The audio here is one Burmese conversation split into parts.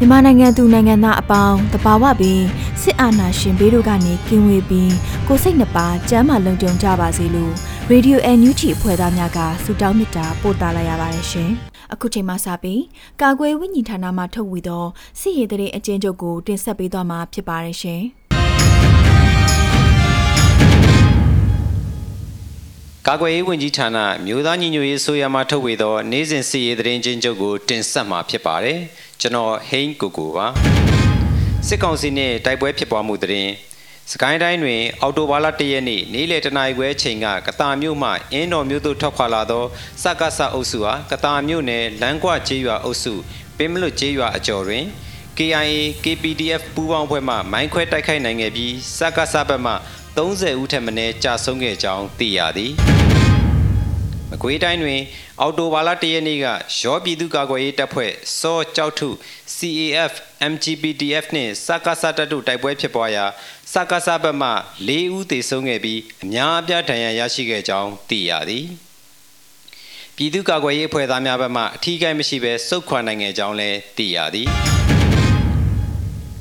မြန်မာနိုင်ငံသူနိုင်ငံသားအပေါင်းတဘာဝပြီးစစ်အာဏာရှင်ဘေးတို့ကနေကင်းဝေးပြီးကိုယ်စိတ်နှပါကျမ်းမာလုံခြုံကြပါစေလို့ရေဒီယို NUG အဖွဲ့သားများကဆုတောင်းမေတ္တာပို့သလာရပါတယ်ရှင်။အခုချိန်မှစပြီးကာကွယ်ဝိညာဉ်ဌာနမှထုတ်ဝေသောစစ်ရေးတရေအကျဉ်းချုပ်ကိုတင်ဆက်ပေးသွားမှာဖြစ်ပါတယ်ရှင်။ကာကွယ်ရေးဝန်ကြီးဌာနမြို့သားညီညွတ်ရေးဆိုရမှာထုတ်ဝေသော နေ့စဉ်စီရေးသတင်းချင်းချုပ်ကိုတင်ဆက်မှာဖြစ်ပါတယ် ကျွန်တော်ဟိန်းကိုကိုပါစစ်ကောင်စီနဲ့တိုက်ပွဲဖြစ်ပွားမှုသတင်းစကိုင်းတိုင်းတွင် အော်တိုဘာလ၁ရက်နေ့နေ့လယ်တနာရီခွဲအချိန်ကကတာမြို့မှအင်းတော်မြို့သို့ထွက်ခွာလာသောစကစအုပ်စုဟာကတာမြို့နယ်လမ်းကွကျေးရွာအုပ်စုပင်မလွတ်ကျေးရွာအကျော်တွင် KIA KPDF ပူးပေါင်းအဖွဲ့မှမိုင်းခွဲတိုက်ခိုက်နိုင်ခဲ့ပြီးစကစဘက်မှ30ဦးထက်မနည်းကြာဆုံးခဲ့ကြောင်းသိရသည် မကွေးတိုင်းတွင် အော်တိုဘာလ၁ရက်နေ့ကရောပြည်သူ့ကာကွယ်ရေးတပ်ဖွဲ့စောကြောက်ထု CAF MGPDF နှင့်စကစတပ်တို့တိုက်ပွဲဖြစ်ပွားရာစကစဘက်မှ၄ဦးသေဆုံးခဲ့ပြီးအများအပြားဒဏ်ရာရရှိခဲ့ကြောင်းသိရသည်ပြည်သူ့ကာကွယ်ရေးအဖွဲ့သားများဘက်မှအထီးကိုင်းမရှိဘဲစုခွာနိုင်ခဲ့ကြောင်းလည်းသိရသည်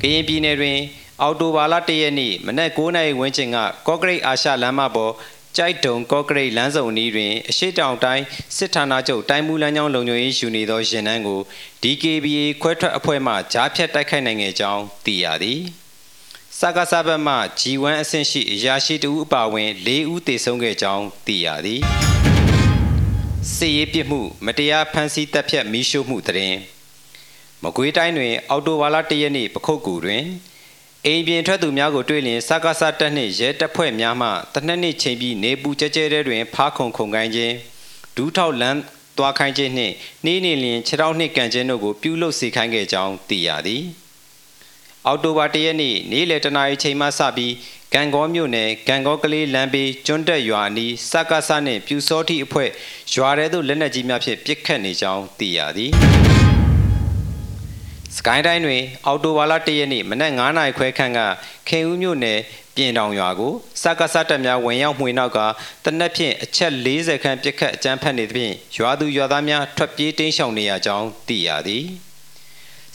ကရင်ပြည်နယ်တွင်အော်တိုဘာလ၁ရက်နေ့မနက်9:00နာရီဝန်းကျင်ကကော့ကရိတ်အာရှလမ်းမပေါ် ကြိုက်တုံကော့ကရိတ်လမ်းစုံအနီးတွင်အရှိတောင်တိုင်းစစ်ဌာနချုပ်တိုင်းမူလမ်းကြောင်းလုံခြုံရေးယူနေသောရင်နှန်းကို DKBA ခွဲထွက်အဖွဲ့မှကြားဖြတ်တိုက်ခိုက်နိုင်ခဲ့ကြောင်းသိရသည်စကားစဘက်မှ G1 အဆင့်ရှိအရာရှိတဦးအပါအဝင်၄ဦးသေဆုံးခဲ့ကြောင်းသိရသည်စစ်ရေးပြစ်မှု မတရားဖမ်းဆီးတပ်ဖြတ်မိရှုမှုတရင်မကွေးတိုင်းတွင် အော်တိုဘာလ၁ရက်နေ့ပခုတ်ကူတွင် အိမ်ပြင်ထွက်သူများကိုတွေ့လျင်စကားစတက်နှင့်ရဲတပ်ဖွဲ့များမှတနက်နေ့ချိန်ပြီးနေပူကြဲကြဲတဲ့တွင်ဖားခုံခုံကိုင်းခြင်းဒူးထောက်လန်းသွားခိုင်းခြင်းနှင့်နှီးနေလျင်ခြေထောက်နှင့်ကန်ခြင်းတို့ကိုပြုလုပ်စေခိုင်းခဲ့ကြောင်းသိရသည်အောက်တိုဘာ၁ရက်နေ့နေ့လယ်တနာရီချိန်မှစပြီးကံကောမြို့နယ်ကံကောကလေးလမ်းဘေးကျွန်းတက်ရွာအနီးစကားစနှင့်ပြူစောတိအဖွဲ့ရွာထဲသို့လက်နက်ကြီးများဖြင့်ပစ်ခတ်နေကြောင်းသိရသည် စကိုင်းတိုင်းတွင် အော်တိုဘာလ၁ရက်နေ့မနက်9:00နာရီခွဲခန့်ကခင်ဦးမြို့နယ်ပြင်တောင်ရွာကိုစကားစတပ်များဝင်ရောက်မှွေနောက်ကတနက်ဖြန်အချက်40ခန့်ပြစ်ခတ်အကြမ်းဖက်နေသဖြင့်ရွာသူရွာသားများထွက်ပြေးတိမ်းရှောင်နေရကြောင်းသိရသည်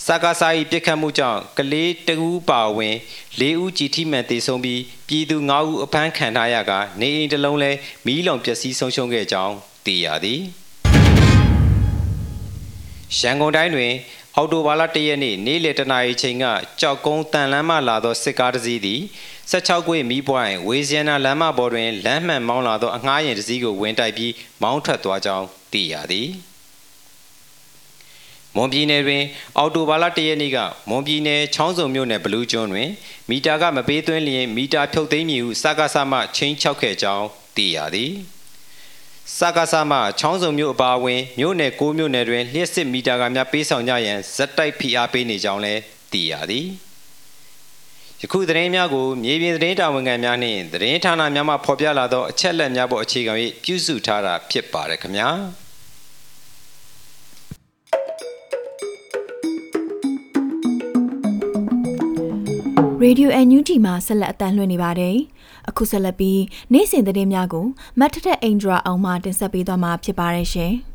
စကားစာ၏ပြစ်ခတ်မှုကြောင့်ကလေးတဦးပါဝင်၄ဦးကြည်ထိမှန်သေဆုံးပြီးပြည်သူ၅ဦးအဖမ်းခံထားရကနေအိမ်တစ်လုံးလည်းမီးလောင်ပျက်စီးဆုံးရှုံးခဲ့ကြောင်းသိရသည်ရန်ကုန်တိုင်းတွင် အော်တိုဘာလ၁ရက်နေ့နေ့လယ်တနာရီချိန်ကကြောက်ကုန်းတန်လမ်းမှလာသောစစ်ကားတစ်စီးသည်16ခွေမီးပွိုင်းဝေဇီယနာလမ်းမပေါ်တွင်လမ်းမှန်မောင်းလာသောအငှားယာဉ်တစ်စီးကိုဝင်တိုက်ပြီးမောင်းထွက်သွားကြောင်းသိရသည်မွန်ပြည်နယ်တွင် အော်တိုဘာလ၁ရက်နေ့ကမွန်ပြည်နယ်ချောင်းစုံမြို့နယ်ဘလူးကျွန်းတွင်မီတာကမပေးသွင်းလျင်မီတာဖြုတ်သိမ်းမည်ဟုစကားဆမှချင်းချောက်ခဲ့ကြောင်းသိရသည် စကားဆမှချောင်းစုံမြို့အပါအဝင်မြို့နယ်၉မြို့နယ်တွင်လျှက်စစ်မီတာကများပေးဆောင်ကြရန်ဇက်တိုက်ဖိအားပေးနေကြောင်းလည်းသိရသည်ယခုသတင်းများကိုမြေပြင်သတင်းတာဝန်ခံများနှင့်သတင်းဌာနများမှဖော်ပြလာသောအချက်အလက်များပေါ်အခြေခံ၍ပြုစုထားတာဖြစ်ပါတယ်ခင်ဗျာရေဒီယို NUG မှာဆက်လက်အတန်းလွှင့်နေပါတယ်။ အခုဆက်လက်ပြီးနေ့စဉ်သတင်းများကိုမတ်ထထအင်ဒရာအောင်မှတင်ဆက်ပေးသွားမှာဖြစ်ပါတယ်ရှင်။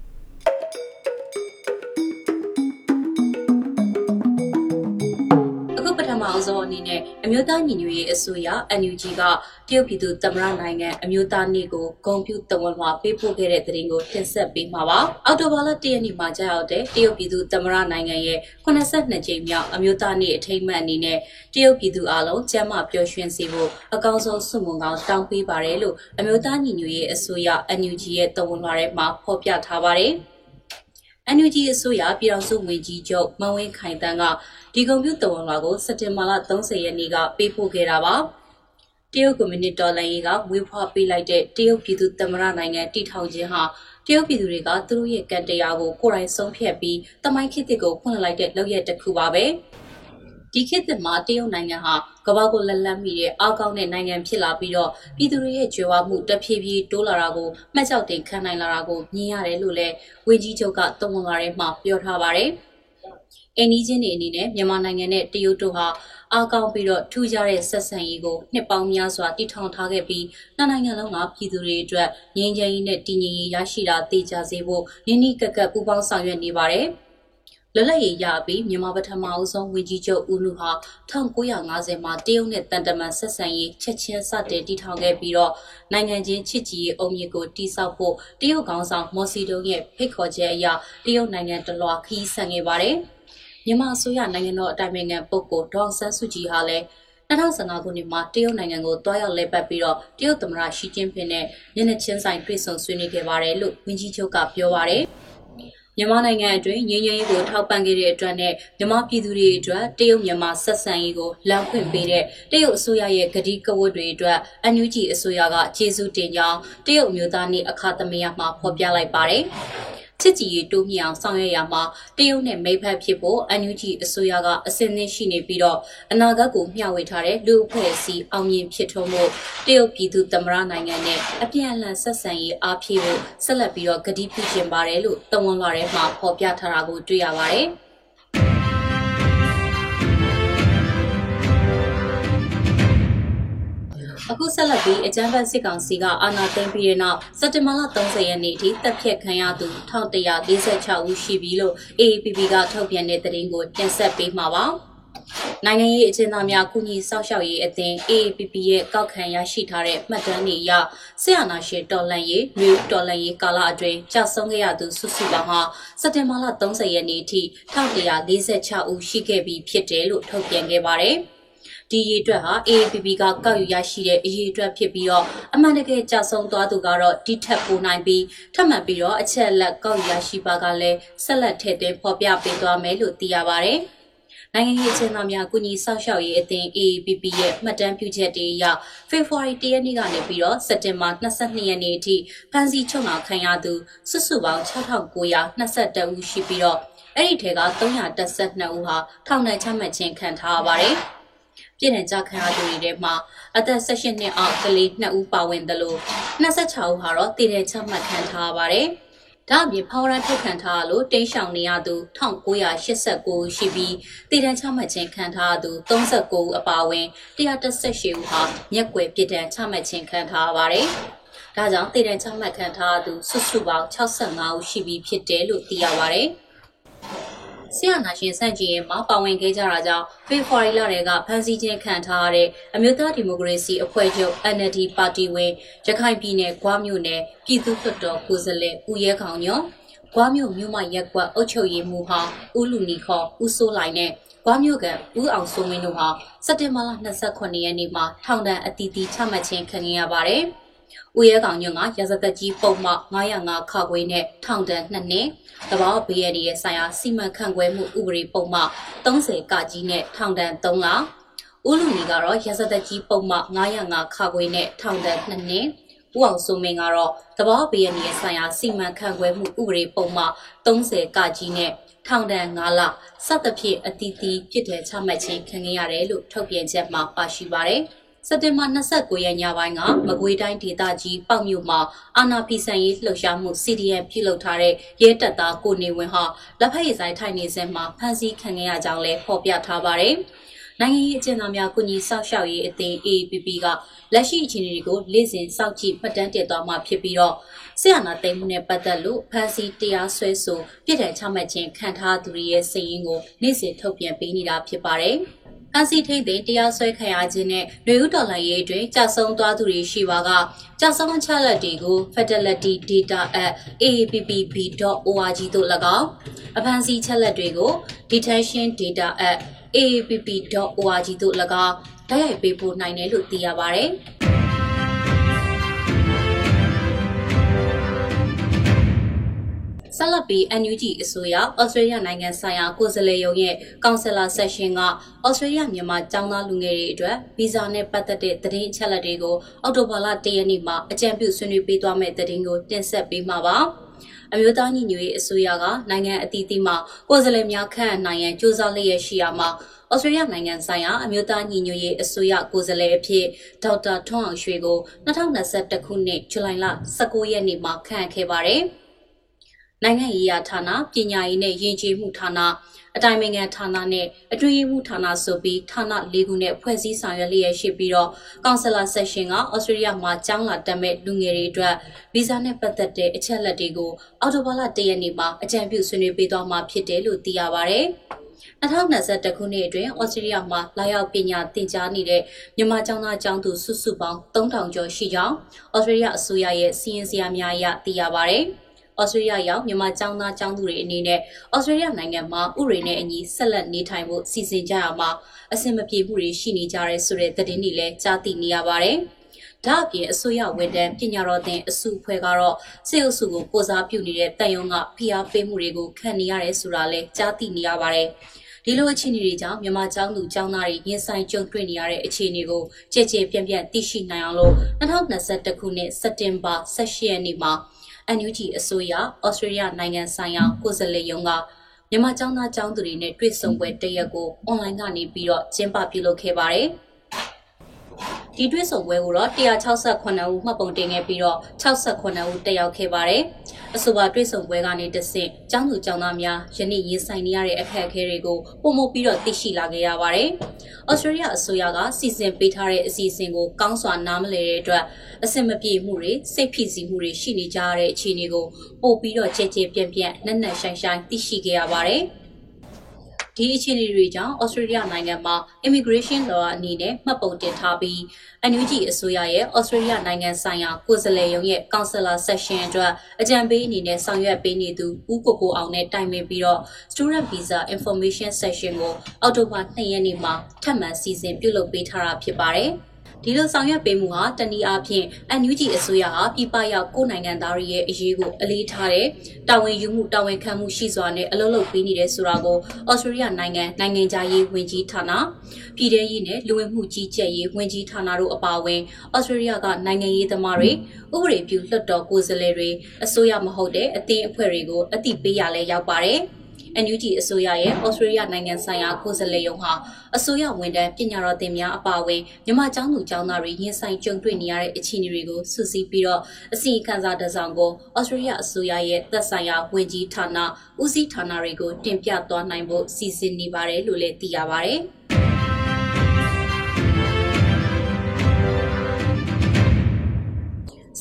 ဆုံးအနေနဲ့အမျိုးသားညီညွတ်ရေးအစိုးရ NUG ကတရုတ်ပြည်သူသမ္မတနိုင်ငံအမျိုးသားနေ့ကိုဂုဏ်ပြုတဝန်လွှာပေးပို့ခဲ့တဲ့သတင်းကိုတင်ဆက်ပေးမှာပါ။အောက်တိုဘာလ၁ရက်နေ့မှာကြာရောက်တဲ့တရုတ်ပြည်သူသမ္မတနိုင်ငံရဲ့82ကြိမ်မြောက်အမျိုးသားနေ့အထိမ်းအမှတ်အနေနဲ့တရုတ်ပြည်သူအလုံးကျမ်းမာပျော်ရွှင်စေဖို့အကောင်းဆုံးဆုမွန်ကောင်းတောင်းပေးပါတယ်လို့အမျိုးသားညီညွတ်ရေးအစိုးရ NUG ရဲ့တဝန်လွှာထဲမှာဖော်ပြထားပါတယ်။ NUG အစိုးရပြည်ထောင်စုဝန်ကြီးချုပ်မန်ဝင်းခိုင်တန်းကဒီကွန်ပျူတာဝန်လွှာကိုစက်တင်ဘာလ30ရက်နေ့ကပေးပို့ခဲ့တာပါတရုတ်ကွန်မြူနတီတော်လှန်ရေးကဝေဖွားပေးလိုက်တဲ့တရုတ်ပြည်သူသမ္မတနိုင်ငံတည်ထောင်ခြင်းဟာတရုတ်ပြည်သူတွေကသူတို့ရဲ့ကံတရားကိုကိုယ်တိုင်ဆုံးဖြတ်ပြီးတမိုင်းခေတ်ကိုဖွင့်လိုက်တဲ့လုပ်ရက်တစ်ခုပါပဲ။ ဒီခေတ်သစ်မှာတရုတ်နိုင်ငံဟာကမ္ဘာကိုလက်လန်းမိတဲ့အောက်ကောင်းတဲ့နိုင်ငံဖြစ်လာပြီးတော့ပြည်သူတွေရဲ့ကြွယ်ဝမှုတဖြည်းဖြည်းတိုးလာတာကိုမှတ်ကြောက်တင်ခံနိုင်လာတာကိုမြင်ရတယ်လို့လည်းဝန်ကြီးချုပ်ကသုံးဝင်လာတဲ့မှာပြောထားပါတယ်။အင်းကြီးချင်းတွေအနေနဲ့မြန်မာနိုင်ငံနဲ့တရုတ်တို့ဟာအားကောင်းပြီးတော့ထူးခြားတဲ့ဆက်ဆံရေးကိုနှစ်ပေါင်းများစွာတည်ထောင်ထားခဲ့ပြီးနှစ်နိုင်ငံလုံးကပြည်သူတွေအတွက်ငြိမ်းချမ်းရေးနဲ့တည်ငြိမ်ရေးရရှိတာသိကြစေဖို့နင်းနီးကက်ကက်ပူးပေါင်းဆောင်ရွက်နေပါတယ်။ လွတ်လပ်ရေးရပြီးမြန်မာပထမအဆုံးဝန်ကြီးချုပ်ဦးနုဟာ1950မှာတရုတ်နဲ့တန်တမန်ဆက်ဆံရေးချက်ချင်းစတင်တည်ထောင်ခဲ့ပြီးတော့နိုင်ငံချင်းချစ်ကြည်ရေးအုံမြစ်ကိုတိစောက်ဖို့တရုတ်ကောင်ဆောင်မော်စီတုံးရဲ့ဖိတ်ခေါ်ချက်အရတရုတ်နိုင်ငံတလွှာခီးဆန်ခဲ့ပါတယ်။မြန်မာအစိုးရနိုင်ငံတော်အတိုင်ပင်ခံပုဂ္ဂိုလ်ဒေါအောင်ဆန်းစုကြည်ဟာလည်း2015ခုနှစ်မှာတရုတ်နိုင်ငံကိုတွားရောက်လဲပတ်ပြီးတော့တရုတ်သမ္မတရှီကျင်းပင်နဲ့ညနေချင်းဆိုင်တွေ့ဆုံဆွေးနွေးခဲ့ပါတယ်လို့ဝန်ကြီးချုပ်ကပြောပါတယ်။ မြန်မာနိုင်ငံအတွင်းငြိမ်းချမ်းရေးကိုထောက်ပံ့ခဲ့တဲ့အတွက်နဲ့မြန်မာပြည်သူတွေအတွက်တရုတ်မြန်မာဆက်ဆံရေးကိုလမ်းဖွင့်ပေးတဲ့တရုတ်အစိုးရရဲ့ဂတိကဝတ်တွေအတွက်အန်ယူဂျီအစိုးရကကျေးဇူးတင်ကြောင်းတရုတ်မျိုးသားနေအခါသမယမှာဖော်ပြလိုက်ပါတယ်။ ချစ်ကြည်ရေးတိုးမြှောင်ဆောင်ရွက်ရမှာတရုတ်နဲ့မိဖက်ဖြစ်ဖို့အန်ယူဂျီအစိုးရကအစဉ်သင့်ရှိနေပြီးတော့အနာဂတ်ကိုမျှဝေထားတဲ့လူအဖွဲ့အစည်းအောင်မြင်ဖြစ်ထွန်းမှုတရုတ်ပြည်သူသမ္မတနိုင်ငံနဲ့အပြန်အလှန်ဆက်ဆံရေးအားဖြည့်ဖို့ဆက်လက်ပြီးတော့ကတိပြုကျင်းပါတယ်လို့တဝန်လာထဲမှာဖော်ပြထားတာကိုတွေ့ရပါတယ်။ အခုဆက်လက်ပြီးအကြမ်းဖက်စစ်ကောင်စီကအာဏာသိမ်းပြီးတဲ့နောက်စက်တင်ဘာလ30ရက်နေ့အထိတပ်ဖြတ်ခံရသူ1146ဦးရှိပြီလို့ AAPP ကထုတ်ပြန်တဲ့သတင်းကိုတင်ဆက်ပေးမှာပါ။နိုင်ငံရေးအကျဉ်းသားများကုညီစောင့်ရှောက်ရေးအသင်း AAPP ရဲ့ကောက်ခံရရှိထားတဲ့မှတ်တမ်းတွေအရဆရာနာရှင်တော်လန်ရေးမျိုးတော်လန်ရေးကာလအတွင်းကြာဆုံးခဲ့ရသူစုစုပေါင်းဟာစက်တင်ဘာလ30ရက်နေ့အထိ1146ဦးရှိခဲ့ပြီးဖြစ်တယ်လို့ထုတ်ပြန်ခဲ့ပါတယ်။ ဒီရေအတွက်ဟာ AAPP ကကောက်ယူရရှိတဲ့အရေးအတွက်ဖြစ်ပြီးတော့အမှန်တကယ်ကြဆုံးသွားသူကတော့ဒီထက်ပိုနိုင်ပြီးထပ်မံပြီးတော့အချက်လက်ကောက်ယူရရှိပါကလည်းဆက်လက်ထည့်သွင်းဖော်ပြပေးသွားမယ်လို့သိရပါတယ်။နိုင်ငံရေးအကျဉ်းသားများကုညီဆောက်ရှောက်ရေးအသင်း AAPP ရဲ့မှတ်တမ်းပြုချက်တွေအရဖေဖော်ဝါရီ၁ရက်နေ့ကနေပြီးတော့စက်တင်ဘာ22ရက်နေ့အထိဖမ်းဆီးချုပ်နှောင်ခံရသူစုစုပေါင်း6922ဦးရှိပြီးတော့အဲ့ဒီထဲက312ဦးဟာထောင်ဒဏ်ချမှတ်ခြင်းခံထားရပါတယ်။ ပြည်နယ်ကြခံရသူတွေထဲမှာအသက်18နှစ်အောက်ကလေး2ဦးပါဝင်တယ်လို့26ဦးဟာတော့တည်တဲ့ချမှတ်ခံထားရပါတယ်။ဒါအပြင်ဖော်ရန်ထုတ်ခံထားလို့တိန့်ရှောင်နေရသူ1989ရှိပြီးတည်တံချမှတ်ခြင်းခံထားသူ39ဦးအပါအဝင်118ဦးဟာမျက်ွယ်ပြည်တံချမှတ်ခြင်းခံထားရပါတယ်။ဒါကြောင့်တည်တံချမှတ်ခံထားသူစုစုပေါင်း65ဦးရှိပြီးဖြစ်တယ်လို့သိရပါတယ်။ ဆရာနာရှင်စန့်ကျင်ရေးမှာပါဝင်ခဲ့ကြတာကြောင့်ဖေဖော်ဝါရီလတည်းကဖမ်းဆီးခြင်းခံထားရတဲ့အမျိုးသားဒီမိုကရေစီအဖွဲ့ချုပ် NLD ပါတီဝင်ရခိုင်ပြည်နယ်ဂွားမြို့နယ်ပြည်သူ့လွှတ်တော်ကိုယ်စားလှယ်ဦးရဲခေါင်ညောဂွားမြို့မြို့မရက်ကွက်အုပ်ချုပ်ရေးမှူးဟောင်းဦးလူနီခေါ်ဦးစိုးလိုက်နဲ့ဂွားမြို့ကဦးအောင်စိုးမင်းတို့ဟာစက်တင်ဘာလ29ရက်နေ့မှာထောင်ဒဏ်အသီးသီးချမှတ်ခြင်းခံရပါတယ်။ ဦးရဲကောင်ညွန့်ကရာဇသက်ကြီးပုံမှ905ခခွေးနဲ့ထောင်ဒဏ်2နှစ်တဘောဘေးရည်ရဲ့ဆိုင်ရာစီမံခန့်ခွဲမှုဥပဒေပုံမှ30ကကြီးနဲ့ထောင်ဒဏ်3လဦးလူနီကတော့ရာဇသက်ကြီးပုံမှ905ခခွေးနဲ့ထောင်ဒဏ်2နှစ်ဦးအောင်စိုးမင်းကတော့တဘောဘေးရည်ရဲ့ဆိုင်ရာစီမံခန့်ခွဲမှုဥပဒေပုံမှ30ကကြီးနဲ့ထောင်ဒဏ်9လစသဖြင့်အတီးတီးဖြစ်တဲ့ချမှတ်ခြင်းခံခဲ့ရတယ်လို့ထုတ်ပြန်ချက်မှာပါရှိပါတယ်။ စက်တင်ဘာ29ရက်ညပိုင်းကမကွေးတိုင်းဒေသကြီးပေါ့မြို့မှာအာနာဖီဆန်ရေးလှုပ်ရှားမှု CDN ပြုလုပ်ထားတဲ့ရဲတပ်သားကိုနေဝင်းဟာလက်ဖက်ရည်ဆိုင်ထိုင်နေစဉ်မှာဖမ်းဆီးခံခဲ့ရကြောင်းလည်းဖော်ပြထားပါတယ်။နိုင်ငံရေးအကျဉ်းသားများကုညီဆောက်ရှောက်ရေးအသင်း AAPP ကလက်ရှိအခြေအနေတွေကိုလေ့ကျင့်စောင့်ကြည့်မှတ်တမ်းတင်သွားမှာဖြစ်ပြီးတော့ဆရာနာသိမ်းမှုနဲ့ပတ်သက်လို့ဖမ်းဆီးတရားစွဲဆိုပြည်ထောင်ချမှတ်ခြင်းခံထားသူတွေရဲ့စာရင်းကိုနေ့စဉ်ထုတ်ပြန်ပေးနေတာဖြစ်ပါတယ်။ ဖမ်းဆီးထိန်းသိမ်းတရားစွဲခံရခြင်းနဲ့လူဦးတော်လှန်ရေးအတွင်းကြာဆုံးသွားသူတွေရှိပါကကြာဆုံးအချက်လက်တွေကို Fidelity Data at aappb.org သို့၎င်းအဖမ်းဆီးချက်လက်တွေကို Detention Data at aapp.org သို့၎င်းတိုက်ရိုက်ပေးပို့နိုင်တယ်လို့သိရပါတယ်။ ဆက်လက်ပြီး NUG အစိုးရဩစတြေးလျနိုင်ငံဆိုင်ရာကိုယ်စားလှယ်ရုံးရဲ့ကောင်ဆယ်လာဆက်ရှင်ကဩစတြေးလျမြန်မာကျောင်းသားလူငယ်တွေအတွက်ဗီဇာနဲ့ပတ်သက်တဲ့သတင်းအချက်အလက်တွေကိုအောက်တိုဘာလ၁ရက်နေ့မှာအကြံပြုဆွေးနွေးပေးသွားမယ့်သတင်းကိုတင်ဆက်ပေးမှာပါ။အမျိုးသားညီညွတ်ရေးအစိုးရကနိုင်ငံအသီးသီးမှာကိုယ်စားလှယ်များခန့်အပ်နိုင်ရန်ကြိုးစားလျက်ရှိရာမှာဩစတြေးလျနိုင်ငံဆိုင်ရာအမျိုးသားညီညွတ်ရေးအစိုးရကိုယ်စားလှယ်အဖြစ်ဒေါက်တာထွန်းအောင်ရွှေကို2021ခုနှစ်ဇူလိုင်လ19ရက်နေ့မှာခန့်အပ်ခဲ့ပါတယ်။ နိုင်ငံရေးရာဌာနပညာရေးနဲ့ယဉ်ကျေးမှုဌာနအတိုင်းအငံဌာနနဲ့အတွင်းရေးမှုဌာနဆိုပြီးဌာန၄ခုနဲ့ဖွဲ့စည်းဆောင်ရွက်လျက်ရှိပြီးတော့ကောင်ဆယ်လာဆက်ရှင်ကဩစတြေးလျမှာကျောင်းလာတက်မဲ့လူငယ်တွေအတွက်ဗီဇာနဲ့ပတ်သက်တဲ့အချက်အလက်တွေကိုအော်တိုဘာလ၁ရက်နေ့မှာအကြံပြုဆွေးနွေးပေးသွားမှာဖြစ်တယ်လို့သိရပါဗျ။2021ခုနှစ်အတွင်းဩစတြေးလျမှာလာရောက်ပညာသင်ကြားနေတဲ့မြန်မာကျောင်းသားကျောင်းသူစုစုပေါင်း3000ကျော်ရှိကြောင်းဩစတြေးလျအစိုးရရဲ့စီရင်စရာများအရသိရပါဗျ။ ဩစတြေးလျရောက်မြန်မာကျောင်းသားကျောင်းသူတွေအနေနဲ့ဩစတြေးလျနိုင်ငံမှာဥရေနဲ့အညီဆက်လက်နေထိုင်ဖို့စီစဉ်ကြရမှာအဆင်မပြေမှုတွေရှိနေကြတဲ့ဆိုတဲ့သတင်းတွေလည်းကြားသိနေရပါတယ်။ဒါအပြင်အစိုးရဝန်ထမ်းပညာတော်သင်အစုအဖွဲ့ကတော့စေအုပ်စုကိုကိုစားပြုနေတဲ့တန်ယုံကဖိအားပေးမှုတွေကိုခံနေရတယ်ဆိုတာလည်းကြားသိနေရပါတယ်။ဒီလိုအခြေအနေတွေကြောင့်မြန်မာကျောင်းသူကျောင်းသားတွေရင်ဆိုင်ကြုံတွေ့နေရတဲ့အခြေအနေကိုကြည်ကြည်ပြန့်ပြန့်သိရှိနိုင်အောင်လို့2021ခုနှစ်စက်တင်ဘာ18ရက်နေ့မှာ NUG အစိုးရဩစတြေးလျနိုင်ငံဆိုင်ရာကိုယ်စားလှယ်ရုံးကမြန်မာကျောင်းသားကျောင်းသူတွေနဲ့တွေ့ဆုံပွဲတရက်ကိုအွန်လိုင်းကနေပြီးတော့ကျင်းပပြုလုပ်ခဲ့ပါတယ်။ ဒီတွေ့ဆုံပွဲကိုတော့168ဦးမှတ်ပုံတင်ခဲ့ပြီးတော့68ဦးတက်ရောက်ခဲ့ပါတယ်။အဆိုပါတွေ့ဆုံပွဲကနေတဆင့်ကျောင်းသူကျောင်းသားများယနေ့ရင်ဆိုင်နေရတဲ့အခက်အခဲတွေကိုပုံမပြီးတော့သိရှိလာခဲ့ရပါတယ်။ဩစတြေးလျအစိုးရကစီစဉ်ပေးထားတဲ့အစီအစဉ်ကိုကောင်းစွာနားမလည်တဲ့အတွက်အဆင်မပြေမှုတွေစိတ်ဖိစီးမှုတွေရှိနေကြရတဲ့အခြေအနေကိုပို့ပြီးတော့ကြဲကြဲပြန့်ပြန့်နက်နက်ရှိုင်းရှိုင်းသိရှိခဲ့ရပါတယ်။ ဒီအခြေအနေတွေကြောင့်ဩစတြေးလျနိုင်ငံမှာ immigration law အနေနဲ့မှတ်ပုံတင်ထားပြီး NUG အစိုးရရဲ့ဩစတြေးလျနိုင်ငံဆိုင်ရာကိုယ်စားလှယ်ရုံးရဲ့ counselor section အတွက်အကြံပေးအနေနဲ့ဆောင်ရွက်ပေးနေသူဦးကိုကိုအောင်နဲ့တိုင်ပင်ပြီးတော့ student visa information section ကိုအောက်တိုဘာ2ရက်နေ့မှာထပ်မံစီစဉ်ပြုလုပ်ပေးထားတာဖြစ်ပါတယ်။ ဒီလိုဆောင်ရွက်ပေးမှုဟာတနည်းအားဖြင့် NUG အစိုးရဟာပြည်ပရောက်ကိုနိုင်ငံသားတွေရဲ့အရေးကိုအလေးထားတဲ့တာဝန်ယူမှုတာဝန်ခံမှုရှိစွာနဲ့အလုပ်လုပ်ပေးနေတယ်ဆိုတာကိုဩစတြေးလျနိုင်ငံနိုင်ငံသားရေးဝန်ကြီးဌာနပြည်ထရေးနဲ့လူဝင်မှုကြီးကြပ်ရေးဝန်ကြီးဌာနတို့အပါအဝင်ဩစတြေးလျကနိုင်ငံရေးသမားတွေဥပဒေပြုလွှတ်တော်ကိုယ်စားလှယ်တွေအစိုးရမဟုတ်တဲ့အသင်းအဖွဲ့တွေကိုအသိပေးရလဲရောက်ပါတယ်။ NUG အစိုးရရဲ့ဩစတြေးလျနိုင်ငံဆိုင်ရာကိုယ်စားလှယ်ရုံးဟာအစိုးရဝန်ထမ်းပညာတော်သင်များအပါအဝင်မြန်မာကျောင်းသူကျောင်းသားတွေရင်ဆိုင်ကြုံတွေ့နေရတဲ့အခြေအနေတွေကိုစုစည်းပြီးတော့အစီအခံစာတစ်စောင်ကိုဩစတြေးလျအစိုးရရဲ့သက်ဆိုင်ရာဝန်ကြီးဌာနဦးစီးဌာနတွေကိုတင်ပြသွားနိုင်ဖို့စီစဉ်နေပါတယ်လို့လည်းသိရပါတယ်။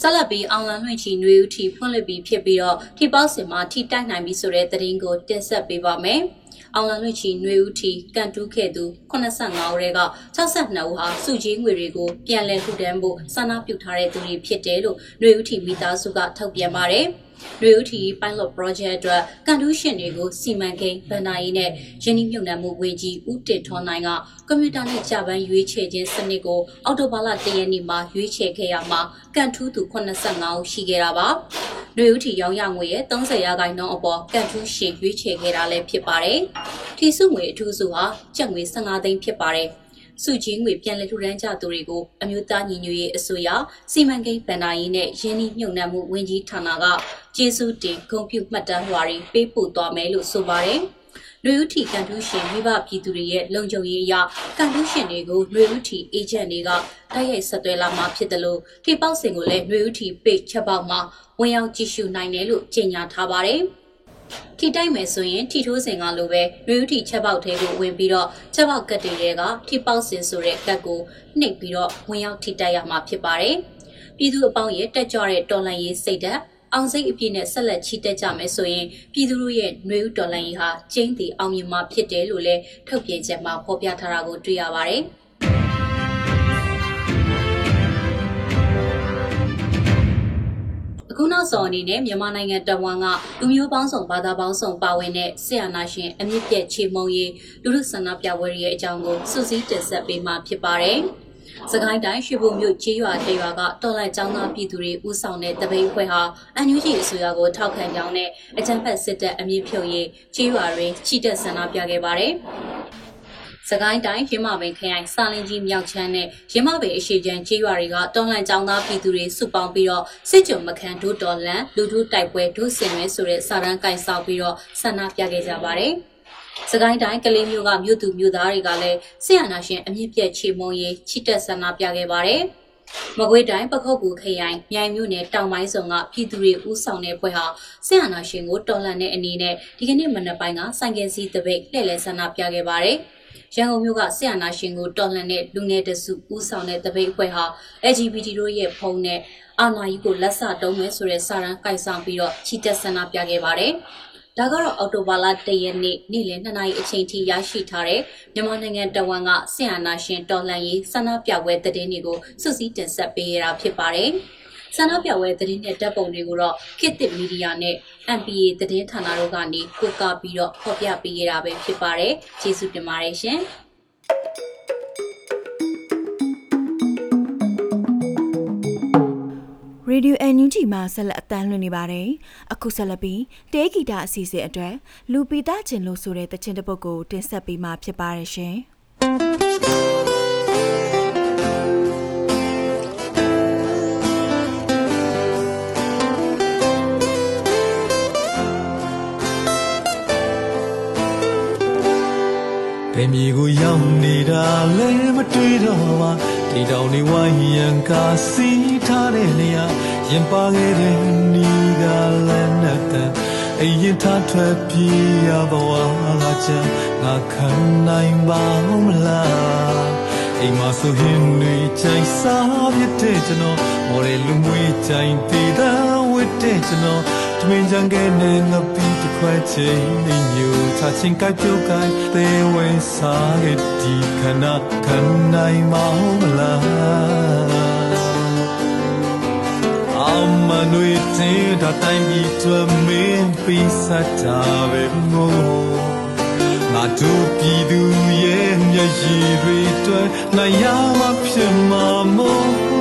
ဆက်လက်ပြီးအောင်လန်လွှင့်ချီနွေဦးထီဖွင့်လှစ်ပြီးဖြစ်ပြီးတော့ထီပေါက်စင်မှာထီတိုက်နိုင်ပြီဆိုတဲ့သတင်းကိုတင်ဆက်ပေးပါမယ်။အောင်လန်လွှင့်ချီနွေဦးထီကန်တူးခဲ့သူ85ဦးရဲက62ဦးဟာစုကြီးငွေတွေကိုပြန်လည်ထူထမ်းဖို့စာနာပြုထားတဲ့သူတွေဖြစ်တယ်လို့နွေဦးထီမိသားစုကထုတ်ပြန်ပါတယ်။ လူဦးထီ pilot project အတွက်ကန်တူးရှင်တွေကိုစီမံကိန်းဗန်နာရေးနဲ့ယင်းနှမြုံနယ်မှုဝန်ကြီးဦးတင်ထွန်းနိုင်ကကွန်ပျူတာနဲ့ဂျပန်ရွေးချယ်ခြင်းစနစ်ကိုအောက်တိုဘာလ၁ရက်နေ့မှာရွေးချယ်ခဲ့ရမှာကန်ထူးသူ85ဦးရှိခဲ့တာပါ။လူဦးထီရောင်းရငွေရဲ့30ရာခိုင်နှုန်းအပေါ်ကန်ထူးရှင်ရွေးချယ်ခဲ့တာလည်းဖြစ်ပါတယ်။ထီစုငွေအထူးစုဟာကျပ်ငွေ15သိန်းဖြစ်ပါတယ်။ စုကြီးငွေပြန်လည်ထူထမ်းကြသူတွေကိုအမျိုးသားညီညွတ်ရေးအစိုးရစီမံကိန်းဗန်ဒါရေးနဲ့ရင်းနှီးမြှုပ်နှံမှုဝန်ကြီးဌာနကကျေးဇူးတင်ဂုဏ်ပြုမှတ်တမ်းလွှာတွေပေးပို့သွားမယ်လို့ဆိုပါတယ်။လူဦးထီကန်ထူးရှင်မိဘပြည်သူတွေရဲ့လုံခြုံရေးအရကန်ထူးရှင်တွေကိုလူဦးထီအေဂျင့်တွေကတိုက်ရိုက်ဆက်သွယ်လာမှာဖြစ်တယ်လို့ထိပေါက်စင်ကိုလည်းလူဦးထီပိတ်ချက်ပေါက်မှာဝင်ရောက်ကြည့်ရှုနိုင်တယ်လို့ကြေညာထားပါတယ်။ ထိတိုက်မယ်ဆိုရင်ထိထိုးစင်ကလိုပဲရွေးဥထိချက်ပေါက်သေးကိုဝင်ပြီးတော့ချက်ပေါက်ကတ်တွေကထိပေါက်စင်ဆိုတဲ့ကတ်ကိုနှိပ်ပြီးတော့ဝင်ရောက်ထိတိုက်ရမှာဖြစ်ပါတယ်။ပြည်သူအပေါင်းရဲ့တက်ကြွတဲ့တော်လှန်ရေးစိတ်ဓာတ်အောင်စိတ်အပြည့်နဲ့ဆက်လက်ချီတက်ကြမယ်ဆိုရင်ပြည်သူတို့ရဲ့ຫນွေဥတော်လှန်ရေးဟာကျင်းတီအောင်မြင်မှာဖြစ်တယ်လို့လည်းထုတ်ပြန်ချက်မှာဖော်ပြထားတာကိုတွေ့ရပါတယ်။ အခုနောက်ဆုံးအနေနဲ့မြန်မာနိုင်ငံတဝန်ကလူမျိုးပေါင်းစုံဘာသာပေါင်းစုံပါဝင်တဲ့ဆရာနာရှင်အမြင့်ပြည့်ချေမုံရေးလူလူဆန္ဒပြပွဲရဲ့အကြောင်းကိုစုစည်းတင်ဆက်ပေးမှာဖြစ်ပါတယ်။စကိုင်းတိုင်းရွှေဘုံမြို့ကျေးရွာတေရွာကတော်လိုက်ចောင်းသားပြည်သူတွေဥဆောင်တဲ့တပိတ်ဖွဲ့ဟာအန်ယူဂျီအစိုးရကိုထောက်ခံကြောင်းနဲ့အကြံဖက်စစ်တပ်အမြင့်ဖြုတ်ရေးကျေးရွာတွင်ချီတက်ဆန္ဒပြခဲ့ပါတယ်။ စကိုင်းတိုင်းရင်းမပင်ခရိုင်စာလင်းကြီးမြောက်ချမ်းနဲ့ရင်းမပင်အရှိချမ်းကျေးရွာတွေကတော်လှန်ကြောင်းသားပြည်သူတွေစုပေါင်းပြီးတော့စစ်ကြုံမခန်ဒုတော်လန်လူထုတိုက်ပွဲဒုစင်မဲဆိုတဲ့စာတမ်းကင်ဆောက်ပြီးတော့ဆန္ဒပြခဲ့ကြပါတယ်။စကိုင်းတိုင်းကလေးမျိုးကမြို့သူမြို့သားတွေကလည်းဆရာနာရှင်အမြင့်ပြည့်ချေမုံရေးချစ်တက်ဆန္ဒပြခဲ့ပါတယ်။မကွေးတိုင်းပခုတ်ကူခရိုင်မြိုင်မြို့နယ်တောင်ပိုင်းဆောင်ကပြည်သူတွေဦးဆောင်တဲ့ဖွဲ့ဟာဆရာနာရှင်ကိုတော်လှန်တဲ့အနေနဲ့ဒီကနေ့မနက်ပိုင်းကစိုင်ကင်စီတပိတ်လှည့်လည်ဆန္ဒပြခဲ့ပါတယ်။ ရန်ကုန်မြို့ကဆရာနာရှင်ကိုတော်လှန်တဲ့လူငယ်တစုဦးဆောင်တဲ့တပိတ်အဖွဲ့ဟာ LGBT တို့ရဲ့ဖုန်းနဲ့အာဏာကြီးကိုလက်ဆတုံးမယ်ဆိုတဲ့စာရန်ကိုက်ဆောင်ပြီးတော့ချီတက်ဆန္ဒပြခဲ့ပါတယ်။ဒါကတော့အော်တိုဘာလ၁ရက်နေ့နေ့လယ်2နာရီအချိန်ထိရရှိထားတဲ့မြန်မာနိုင်ငံတဝန်ကဆရာနာရှင်တော်လှန်ရေးဆန္ဒပြပွဲသတင်းတွေကိုစုစည်းတင်ဆက်ပေးရတာဖြစ်ပါတယ်။ ဆန္ဒပြပွဲသတင်းနဲ့တပ်ပုံတွေကိုတော့ခေတ်သစ်မီဒီယာနဲ့ MPA သတင်းဌာနတို့ကနေကိုကပြီးတော့ဖော်ပြပေးရတာပဲဖြစ်ပါတယ်ကျေးဇူးတင်ပါတယ်ရှင်ရေဒီယိုအန်ယူဂျီမှာဆက်လက်အတန်းလွှင့်နေပါတယ်။အခုဆက်လက်ပြီးတေးဂီတာအစီအစဉ်အတွက်လူပီတာကျင်လို့ဆိုတဲ့တခြင်းတစ်ပုဒ်ကိုတင်ဆက်ပေးမှာဖြစ်ပါတယ်ရှင်။ ဘယ်မြေကိုရောက်နေတာလဲမတွေ့တော့ပါဒီတောင်တွေဝိုင်းရန်ကာစီးထားတဲ့နေရာရင်ပါခဲ့တဲ့နီးကလည်းနဲ့တဲ့အရင်ထားထွက်ပြေးရသွားလာချင်ငါခံနိုင်ပါမလားအိမ်မှာဆိုရင်တွေချိုင်စားပြတဲ့ကျွန်တော်မော်ရလူမွေးချိုင်တည်တာဝတ်တဲ့ကျွန်တော် တမင်ကြံခဲ့နဲ့ငါပြီးတစ်ခွက်ချင်းနေညူချချင်းကိုက်ပြုတ်ကိုက်သေးဝဲစားခဲ့ဒီခဏခံနိုင်မမလားအမနွေတဲ့တာတိုင်းပြီးတွမင်းပြီးစတာပဲမို့ငါတို့ပြည်သူရဲ့မျက်ရည်တွေတွေ့နိုင်ရမှာဖြစ်မှာမို့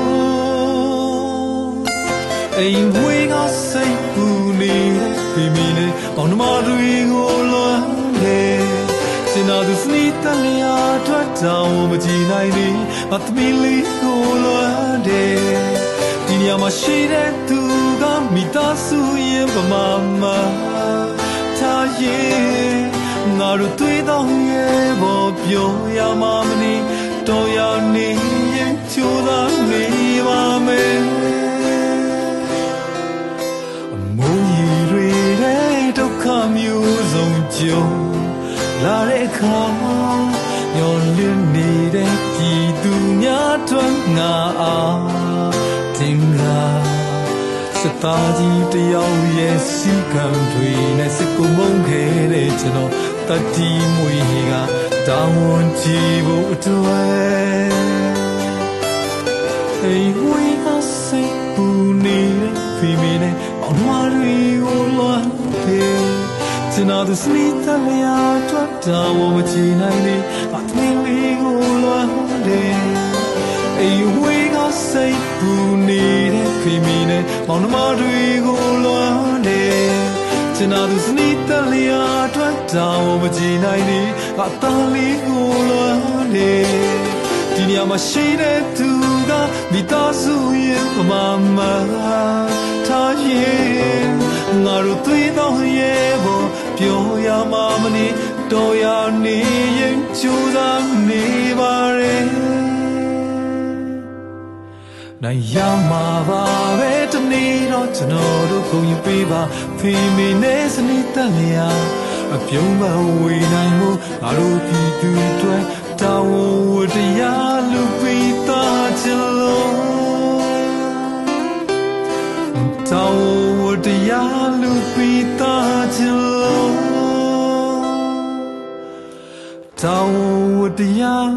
အိမ်ဝေးကစိတ်ပူနေတဲ့ပြမီနဲ့ပေါင်းနှမတွေကိုလွမ်းတယ်စင်နာသူစနီတလျာထွက်တောင်မကြည့်နိုင်သေးအသမီးလေးကိုလွမ်းတယ်ဒီနေရာမှာရှိတဲ့သူကမိသားစုရဲ့ပမာမထားရဲ့ငါတို့တွေ့တော့ရဲ့ဘောပြောရမှာမနေတော်ရနေရင်ချိုးသာနေပါမယ် မျိုးစုံကြုံလာတဲ့အခါညော်လင်းနေတဲ့ပြည်သူများတွန်းငါအားတင်လာစတာကြီးတယောက်ရဲ့စီကံတွေနဲ့စကုမုန်းခဲ့တဲ့ကျွန်တော်တတိမွေကတောင်းဝန်ကြည့်ဖို့အတွက်အိမ်ဝေးကစိတ်ပူနေတဲ့ဖီမီနဲ့အောင်မရီကိုလွန်တယ် ကျွန်တော်တို့စနီတလျာထွက်တာဝမချီနိုင်လေအသင်းလေးကိုလွန်တယ်အိမ်ဝေးကစိတ်ပူနေတဲ့ဖီမီနဲ့မောင်နှမတွေကိုလွန်တယ်ကျွန်တော်တို့စနီတလျာထွက်တာဝမချီနိုင်လေအသားလေးကိုလွန်တယ်ဒီနေရာမှာရှိတဲ့သူကမိသားစုရဲ့ပမာမထားရ မှာမနေတော်ရနေရင်ကြိုးစားနေပါရဲ့နိုင်ရမှာပါပဲတနေ့တော့ကျွန်တော်တို့ကုန်ယူပေးပါဖေမီနဲ့စနေတက်လျာအပြုံးမဝေနိုင်မှုငါတို့ပြည်သူတွေတာဝန်ဝတ္တရားလူပိသားချင်လို့တာဝန်ဝတရားလူပိ တောင်းဝတရား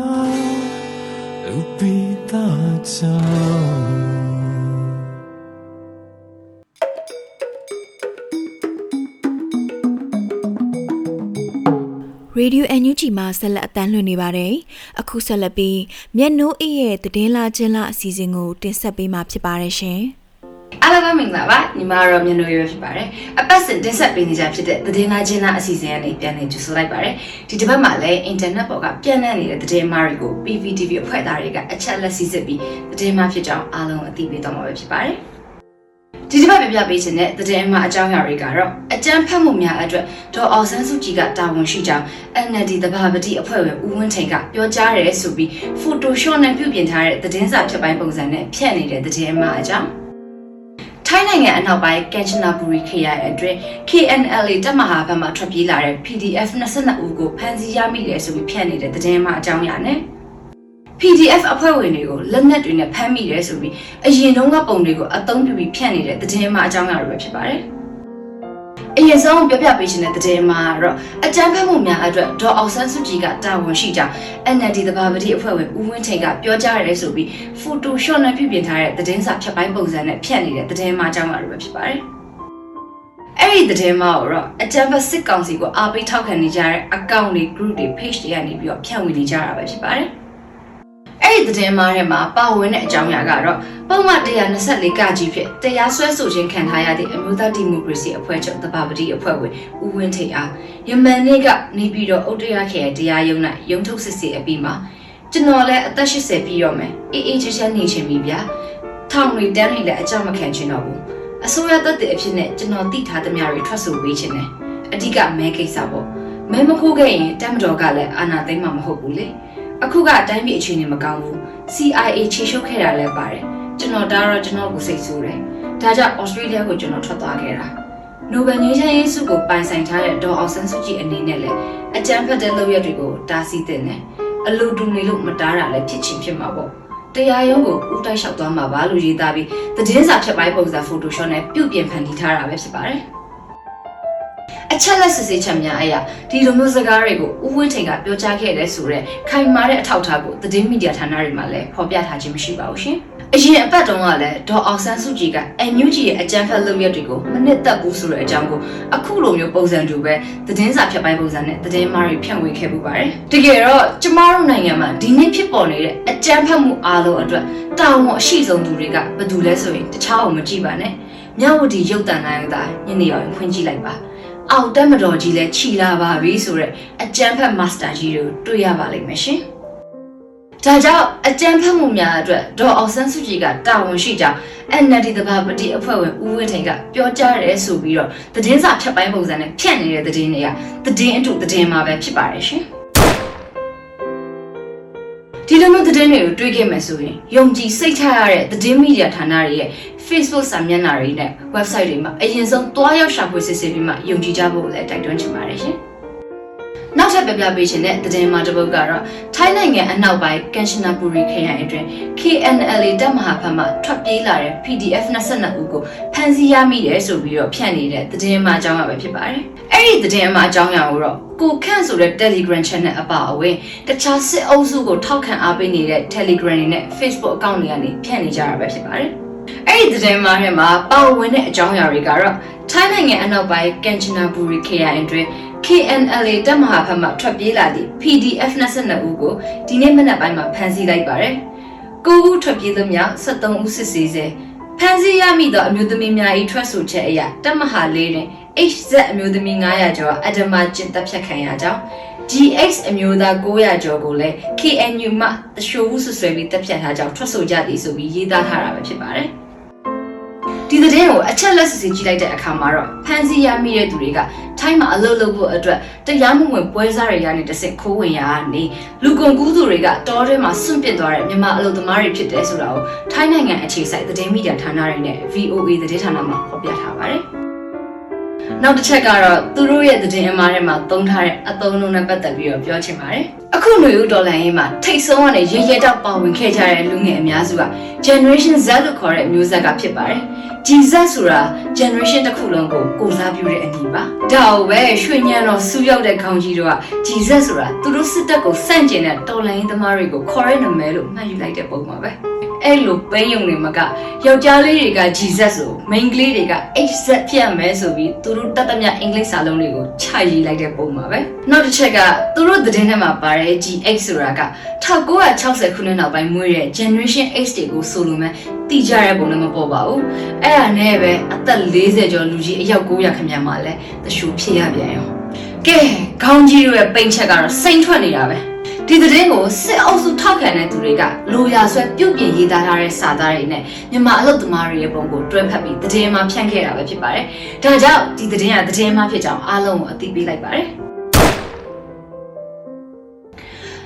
လူပိသားချလို့ရေဒီယို NUG မှာဆက်လက်အတန်းလွှင့်နေပါတယ်။အခုဆက်လက်ပြီးမျက်နှိုးအေးရဲ့တည်င်းလာခြင်းလာအစီအစဉ်ကိုတင်ဆက်ပေးမှာဖြစ်ပါတယ်ရှင်။ အားလုံးပဲမင်္ဂလာပါညီမတို့မျက်နှာရွယ်ဖြစ်ပါတယ်အပတ်စဉ်တင်ဆက်ပေးနေကြဖြစ်တဲ့သတင်းလာချင်းလာအစီအစဉ်ကနေပြန်လည်ကြိုဆိုလိုက်ပါတယ်ဒီတစ်ပတ်မှာလည်းအင်တာနက်ပေါ်ကပြန့်နှံ့နေတဲ့သတင်းမားတွေကို PVTV အဖွဲ့သားတွေကအချက်လက်စီစစ်ပြီးသတင်းမားဖြစ်ကြောင်းအားလုံးအသိပေးတော့မှာပဲဖြစ်ပါတယ်ဒီတစ်ပတ်ပြပြပေးခြင်းတဲ့သတင်းအမှားအကြောင်းအရာတွေကတော့အကြမ်းဖက်မှုများအတွက်ဒေါ်အောင်ဆန်းစုကြည်ကတာဝန်ရှိကြောင်း NLD တဘာပတိအဖွဲ့ဝင်ဦးဝင်းထိန်ကပြောကြားရဲဆိုပြီး Photoshop နဲ့ပြုပြင်ထားတဲ့သတင်းစာဖြစ်ပိုင်းပုံစံနဲ့ဖြန့်နေတဲ့သတင်းအမှားအကြောင်း ထိုင်းနိုင်ငံအနောက်ပိုင်းကန်ချနာဘူရီခရိုင်အတွင်း KNLA တပ်မဟာဘက်မှထွက်ပြေးလာတဲ့ PDF 22ဦးကိုဖမ်းဆီးရမိတယ်ဆိုပြီးဖြန့်နေတဲ့သတင်းမှအကြောင်းအရာနဲ့ PDF အဖွဲ့ဝင်တွေကိုလက်နက်တွေနဲ့ဖမ်းမိတယ်ဆိုပြီးအရင်တုန်းကပုံတွေကိုအသုံးပြုပြီးဖြန့်နေတဲ့သတင်းမှအကြောင်းအရာတွေပဲဖြစ်ပါတယ်။ အရင်ဆုံးပြောပြပေးခြင်းတဲ့သတင်းမှာတော့အကြမ်းဖက်မှုများအတွက်ဒေါ်အောင်ဆန်းစုကြည်ကတာဝန်ရှိကြောင်း NLD တဘာပတိအဖွဲ့ဝင်ဦးဝင်းထိန်ကပြောကြားရတယ်ဆိုပြီး Photoshop နဲ့ပြုပြင်ထားတဲ့သတင်းစာဖြတ်ပိုင်းပုံစံနဲ့ဖြန့်နေတဲ့သတင်းမှာအကြောင်းအရာတွေပဲဖြစ်ပါတယ်။အဲ့ဒီသတင်းမှာတော့အကြမ်းဖက်စစ်ကောင်စီကိုအားပေးထောက်ခံနေကြတဲ့ account တွေ group တွေ page တွေကနေပြီးတော့ဖြန့်ဝေနေကြတာပဲဖြစ်ပါတယ်။ အဲ့ဒီသတင်းမှားထဲမှာပါဝင်တဲ့အကြောင်းအရာကတော့ပုံမှန်124ကကြီးဖြစ်တရားစွဲဆိုခြင်းခံထားရတဲ့အမျိုးသားဒီမိုကရေစီအဖွဲ့ချုပ်တပါပတိအဖွဲ့ဝင်ဦးဝင်းထိန်အားယမန်နေ့ကနေပြီးတော့အုတ်တရခေတရားရုံး၌ရုံထုတ်စစ်ဆေးအပြီးမှာကျွန်တော်လည်းအသက်80ပြည့်ရောမယ်အေးအေးချမ်းချမ်းနေချင်ပြီဗျာထောင်တွေတန်းတွေလည်းအကြောက်မခံချင်တော့ဘူးအစိုးရသက်တည်အဖြစ်နဲ့ကျွန်တော်သိထားသမျှတွေထွက်ဆိုပေးချင်တယ်အဓိကမဲကိစ္စပေါ့မဲမခိုးခဲ့ရင်တမ်မတော်ကလည်းအာဏာသိမ်းမှာမဟုတ်ဘူးလေ အခုကအတိုင်းပြည်အခြေအနေမကောင်းဘူး CIA ချေရှုပ်ခဲ့တာလည်းပါတယ်ကျွန်တော်ဒါတော့ကျွန်တော်ကိုစိတ်ဆိုးတယ်ဒါကြောင့် Australia ကိုကျွန်တော်ထွက်သွားခဲ့တာနိုဘယ်ငြိမ်းချမ်းရေးဆုကိုပိုင်ဆိုင်ထားတဲ့ဒေါ်အောင်ဆန်းစုကြည်အနေနဲ့လည်းအကြမ်းဖက်တဲ့လုပ်ရက်တွေကိုတားဆီးတဲ့နဲ့အလူတူနေလို့မတားတာလည်းဖြစ်ချင်းဖြစ်မှာပေါ့တရားရုံးကိုဦးတိုက်လျှောက်သွားမှာပါလို့ရေးသားပြီးသတင်းစာဖြတ်ပိုင်းပုံစံ Photoshop နဲ့ပြုပြင်ဖန်တီးထားတာပဲဖြစ်ပါတယ် အချက်လက်စစ်ဆေးချက်များအရဒီလိုမျိုးစကားတွေကိုဦးဝင်းထိန်ကပြောကြားခဲ့တဲ့ဆိုတော့ခိုင်မာတဲ့အထောက်အထားကိုသတင်းမီဒီယာဌာနတွေမှာလည်းဖော်ပြထားခြင်းမရှိပါဘူးရှင်။အရင်အပတ်တုန်းကလည်းဒေါ်အောင်ဆန်းစုကြည်က NUG ရဲ့အကြမ်းဖက်လုပ်ရက်တွေကိုမနစ်သက်ဘူးဆိုတဲ့အကြောင်းကိုအခုလိုမျိုးပုံစံတူပဲသတင်းစာဖြတ်ပိုင်းပုံစံနဲ့သတင်းမားတွေဖြန့်ဝေခဲ့ပူပါတယ်။တကယ်တော့ကျမတို့နိုင်ငံမှာဒီနေ့ဖြစ်ပေါ်နေတဲ့အကြမ်းဖက်မှုအားလုံးအတွက်တာဝန်အရှိဆုံးသူတွေကဘယ်သူလဲဆိုရင်တခြားအောင်မကြည့်ပါနဲ့။မြဝတီရုပ်တံနိုင်တာညနေရောက်ရင်ဖွင့်ကြည့်လိုက်ပါ။ အောက်တက်မတော်ကြီးလဲခြီလာပါပြီဆိုတော့အကြမ်းဖက်မာစတာကြီးတို့တွေ့ရပါလိမ့်မယ်ရှင်။ဒါကြောင့်အကြမ်းဖက်မှုများအတွက်ဒေါ်အောင်ဆန်းစုကြည်ကတာဝန်ရှိကြောင်း NLD တဘာပတိအဖွဲ့ဝင်ဦးဝင်းထိန်ကပြောကြားရဲဆိုပြီးတော့သတင်းစာဖြတ်ပိုင်းပုံစံနဲ့ဖြန့်နေတဲ့သတင်းတွေကသတင်းအတူသတင်းမှာပဲဖြစ်ပါတယ်ရှင်။ဒီ လိုမျိုးသတင်းတွေကိုတွေ့ခဲ့မယ်ဆိုရင်ယုံကြည်စိတ်ချရတဲ့သတင်းမီဒီယာဌာနတွေရဲ့ Facebook စာမျက်နှာတွေနဲ့ website တွေမှာအရင်ဆုံးတွားရောက်ရှာဖွေစစ်ဆေးပြီးမှယုံကြည်ကြဖို့လည်းတိုက်တွန်းချင်ပါတယ်ရှင်။ နောက်ထပ်ပြပြပေးခြင်းတဲ့သတင်းမှာတစ်ပုဒ်ကတော့ထိုင်းနိုင်ငံအနောက်ပိုင်းကန်ရှနာပူရီခရိုင်အတွင်း KNLA တပ်မဟာဘက်မှထွက်ပြေးလာတဲ့ PDF 22ဦးကိုဖမ်းဆီးရမိတယ်ဆိုပြီးတော့ဖြန့်နေတဲ့သတင်းမှာအကြောင်းအရာပဲဖြစ်ပါတယ်။အဲ့ဒီသတင်းမှာအကြောင်းအရာကိုတော့ကိုခန့်ဆိုတဲ့ Telegram channel အပါအဝင်တခြားစစ်အုပ်စုကိုထောက်ခံအားပေးနေတဲ့ Telegram တွေနဲ့ Facebook account တွေကနေဖြန့်နေကြတာပဲဖြစ်ပါတယ်။အဲ့ဒီသတင်းမှာထဲမှာပါဝင်တဲ့အကြောင်းအရာတွေကတော့ထိုင်းနိုင်ငံအနောက်ပိုင်းကန်ချနာဘူရီ KI အတွင်း KNLA တပ်မဟာဘက်မှထွက်ပြေးလာသည့် PDF 22ဦးကိုဒီနေ့မနက်ပိုင်းမှာဖမ်းဆီးလိုက်ပါတယ်။ကိုဦးထွက်ပြေးသူများ73ဦးစစ်ဆေးစေဖမ်းဆီးရမိသောအမျိုးသမီးများ၏ထွက်ဆိုချက်အရတပ်မဟာလေးတွင် HZ အမျိုးသမီး900ကျော်အဒမကျင့်တပ်ဖြတ်ခံရကြောင်း GX အမျိုးသား900ကျော်ကိုလည်း KNU မှတရှိုးဦးဆွဆွဲပြီးတပ်ဖြတ်ထားကြောင်းထွက်ဆိုကြသည်ဆိုပြီးရေးသားထားတာပဲဖြစ်ပါတယ်။ ဒီသတင်းကိုအချက်လက်စစ်စစ်ကြည့်လိုက်တဲ့အခါမှာတော့ဖန်စီရမိတဲ့သူတွေကထိုင်းမှာအလုပ်လုပ်ဖို့အတွက်တရားမဝင်ပွဲစားတွေကနေတစ်ဆင့်ခိုးဝင်ရကနေလူကုန်ကူးသူတွေကတောထဲမှာစွန့်ပစ်သွားတဲ့မြန်မာအလုပ်သမားတွေဖြစ်တယ်ဆိုတာကိုထိုင်းနိုင်ငံအခြေစိုက်သတင်းမီဒီယာဌာနတွေနဲ့ VOA သတင်းဌာနမှာဖော်ပြထားပါတယ်။နောက်တစ်ချက်ကတော့သူတို့ရဲ့သတင်းအမှားထဲမှာသုံးထားတဲ့အသုံးအနှုန်းနဲ့ပတ်သက်ပြီးတော့ပြောချင်ပါတယ်။အခုຫນွေဦးဒေါ်လာရင်းမှာထိတ်ဆုံးကနေရေရဲတောက်ပါဝင်ခဲ့ကြတဲ့လူငယ်အများစုက Generation Z လို့ခေါ်တဲ့မျိုးဆက်ကဖြစ်ပါတယ်။ Jesus ဆိုတာ generation တစ်ခုလုံးကိုကိုစားပြုတဲ့အမည်ပါဒါကိုပဲရွှေညံတော်စူးရောက်တဲ့ခေါင်းကြီးတို့က Jesus ဆိုတာသူတို့စစ်တပ်ကိုစန့်ကျင်တဲ့တော်လိုင်းသမားတွေကိုခေါ်ရနာမည်လို့မှတ်ယူလိုက်တဲ့ပုံပါပဲ အဲ့လိုပိန်းယုံတွေမကယောက်ျားလေးတွေက Jesus ဆိုမိန်းကလေးတွေက HZ ဖြစ်ရမယ်ဆိုပြီးသူတို့တတ်သမျှအင်္ဂလိပ်စာလုံးတွေကိုခြာရေးလိုက်တဲ့ပုံပါပဲနောက်တစ်ချက်ကသူတို့သတင်းထဲမှာပါတဲ့ GH ဆိုတာက1960ခုနှစ်နောက်ပိုင်းမွေးတဲ့ Generation X တွေကိုဆိုလိုမှတိကျတဲ့ပုံလည်းမပေါ်ပါဘူးအဲ့ဒါနဲ့ပဲအသက်40ကျော်လူကြီးအယောက်900ခန့်မှလဲတရှူဖြစ်ရပြန်ရောကဲခေါင်းကြီးတို့ရဲ့ပိန်ချက်ကတော့စိမ့်ထွက်နေတာပဲ ဒီသတင်းကိုစစ်အုပ်စုထောက်ခံတဲ့သူတွေကလိုရာဆွဲပြုတ်ပြင်ရေးသားထားတဲ့စာသားတွေနဲ့မြန်မာအလုပ်သမားတွေရဲ့ပုံကိုတွဲဖက်ပြီးသတင်းမှဖြန့်ခဲ့တာပဲဖြစ်ပါတယ်။ဒါကြောင့်ဒီသတင်းကသတင်းမှဖြစ်ကြောင်းအားလုံးကိုအသိပေးလိုက်ပါတယ်။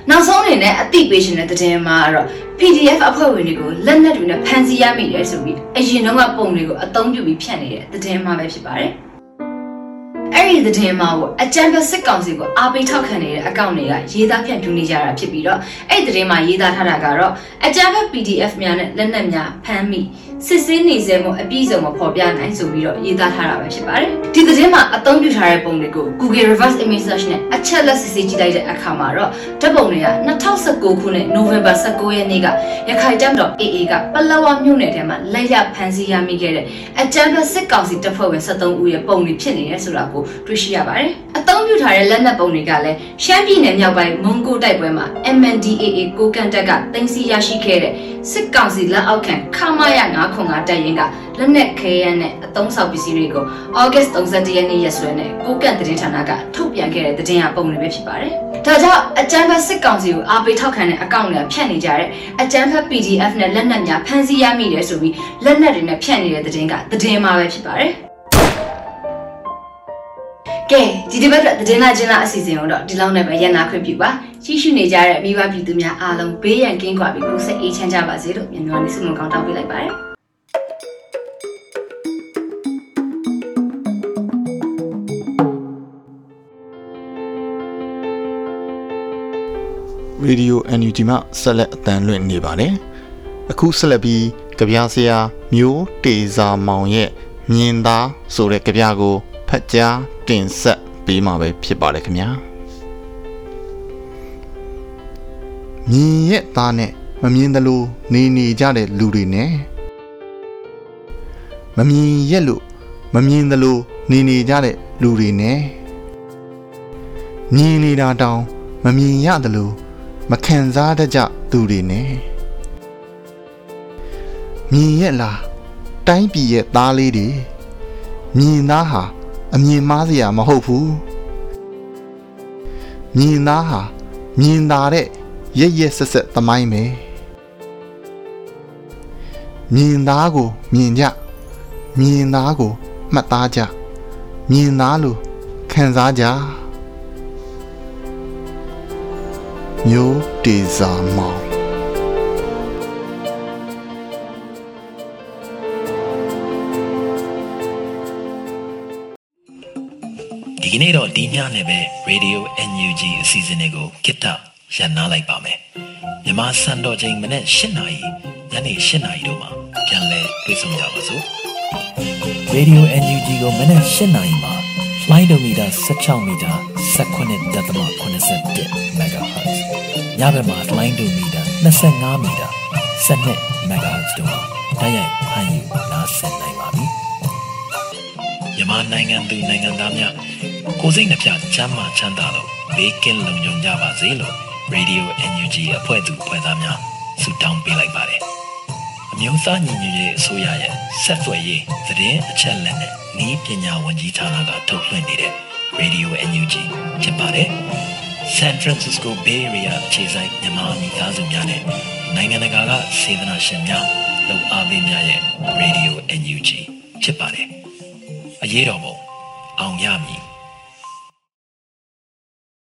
နောက်ဆုံးအနေနဲ့အသိပေးရှင်တဲ့သတင်းမှာတော့ PDF အဖွဲ့ဝင်တွေကိုလက်နက်တွေနဲ့ဖမ်းဆီးရမိတယ်ဆိုပြီးအရင်တော့ကပုံတွေကိုအသုံးပြုပြီးဖြန့်နေတဲ့သတင်းမှာပဲဖြစ်ပါတယ်။ အဲ့ဒီသတင်းမှာကိုအကြံပေးစစ်ကောင်စီကိုအားပေးထောက်ခံနေတဲ့အကောင့်တွေကရေးသားဖြန့်ဖြူးနေကြတာဖြစ်ပြီးတော့အဲ့ဒီသတင်းမှာရေးသားထားတာကတော့အကြံပေး PDF များနဲ့လက်နက်များဖမ်းမိ စစ်ဆေးနေစေမှုအပြည့်စုံမဖော်ပြနိုင်ဆိုပြီးတော့ရေးသားထားတာပဲဖြစ်ပါတယ်ဒီသတင်းမှာအသုံးပြုထားတဲ့ပုံတွေကို Google Reverse Image Search နဲ့အချက်လက်စစ်ဆေးကြည့်လိုက်တဲ့အခါမှာတော့ဓာတ်ပုံတွေက2019ခုနှစ် November 19ရက်နေ့ကရခိုင်တပ်တော် AA ကပလောဝမြို့နယ်ထဲမှာလက်ရဖမ်းဆီးရမိခဲ့တဲ့အကြမ်းဖက်စစ်ကောင်စီတပ်ဖွဲ့ဝင်73ဦးရဲ့ပုံတွေဖြစ်နေတယ်ဆိုတာကိုတွေ့ရှိရပါတယ်။အသုံးပြုထားတဲ့လက်နက်ပုံတွေကလည်းရှမ်းပြည်နယ်မြောက်ပိုင်းမွန်ဂိုတိုက်ပွဲမှာ MNDAA ကိုကန်တက်ကတင်စီရရှိခဲ့တဲ့စစ်ကောင်စီလက်အောက်ခံခမာရ905တပ်ရင်းကလက်နက်ခဲယမ်းနဲ့အသုံးဆောင်ပစ္စည်းတွေကိုဩဂတ်31ရက်နေ့ရက်စွဲနဲ့ကိုကန့်သတင်းဌာနကထုတ်ပြန်ခဲ့တဲ့သတင်းအပုံတွေပဲဖြစ်ပါတယ်။ဒါကြောင့်အကြမ်းဖက်စစ်ကောင်စီကိုအားပေးထောက်ခံတဲ့အကောင့်တွေဖြန့်နေကြတဲ့အကြမ်းဖက် PDF နဲ့လက်နက်များဖမ်းဆီးရမိတယ်ဆိုပြီးလက်နက်တွေနဲ့ဖြန့်နေတဲ့သတင်းကသတင်းမှာပဲဖြစ်ပါတယ်။ကဲဒီတစ်ပတ်အတွက်သတင်းလာချင်းလာအစီအစဉ်ကိုတော့ဒီလောက်နဲ့ပဲရန်နာခွင့်ပြုပါရှိရှိနေကြတဲ့မိဘပြည်သူများအားလုံးဘေးရန်ကင်းကွာပြီးကိုယ်စိတ်အေးချမ်းကြပါစေလို့မြန်မြန်လေးဆုမွန်ကောင်းတောင်းပေးလိုက်ပါတယ် ရေဒီယို NUG မှဆက်လက်အသံလွှင့်နေပါတယ်။အခုဆက်လက်ပြီးကြပြဆရာမျိုးတေစာမောင်ရဲ့မြင်သားဆိုတဲ့ကြပြကိုဖတ်ကြားတင်ဆက်ပေးမှာပဲဖြစ်ပါတယ်ခင်ဗျာ။မြင်ရဲ့သားနဲ့မမြင်သလိုနေနေကြတဲ့လူတွေနဲ့မမြင်ရဲ့လို့မမြင်သလိုနေနေကြတဲ့လူတွေနဲ့မြင်နေတာတောင်မမြင်ရသလို မခံစားတတ်ကြသူတွေနဲ့မြင်ရဲ့လားတိုင်းပြည်ရဲ့သားလေးတွေမြင်သားဟာအမြင်မားစရာမဟုတ်ဘူးမြင်သားဟာမြင်သာတဲ့ရက်ရက်ဆက်ဆက်သမိုင်းပဲမြင်သားကိုမြင်ကြမြင်သားကိုမှတ်သားကြမြင်သားလို့ခံစားကြ မျိုးတေစာမောင်ဒီကနေ့တော့ဒီညနဲ့ပဲ Radio NUG အစီအစဉ်လေးကိုခਿੱတရန်နာလိုက်ပါမယ်မြန်မာစံတော်ချိန်မနေ့၈နာရီညနေ၈နာရီတို့မှာပြန်လည်တွေ့ဆုံကြပါစို့ Radio NUG ကိုမနေ့၈နာရီမှာလိုင်းဒိုမီတာ16မီတာ19.87 MHz ညဘက်မှာလိုင်းဒိုမီတာ25မီတာ12 MHz တို့မှာတိုက်ရိုက်ဖမ်းယူနားဆင်နိုင်ပါပြီမြန်မာနိုင်ငံသူနိုင်ငံသားများကိုယ်စိတ်နှပြချမ်းမာချမ်းသာလို့ဘေးကင်းလုံခြုံကြပါစေလို့ Radio NUG အဖွဲ့သူအဖွဲ့သားများဆုတောင်းပေးလိုက်ပါတယ်အမျိုးသားညီညွတ်ရေးအစိုးရရဲ့ဆက်သွယ်ရေးသတင်းအချက်အလက်နဲ့ဤပညာဝန်ကြီးဌာနကထုတ်လွှင့်နေတဲ့ Radio NUG ဖြစ်ပါတယ် San Francisco Bay Area ခြေဆိုင်မြန်မာမိသားစုများနဲ့နိုင်ငံတကာကစေတနာရှင်များလုံအားပေးများရဲ့ Radio NUG ဖြစ်ပါတယ်အရေးတော်ပုံအောင်ရမည်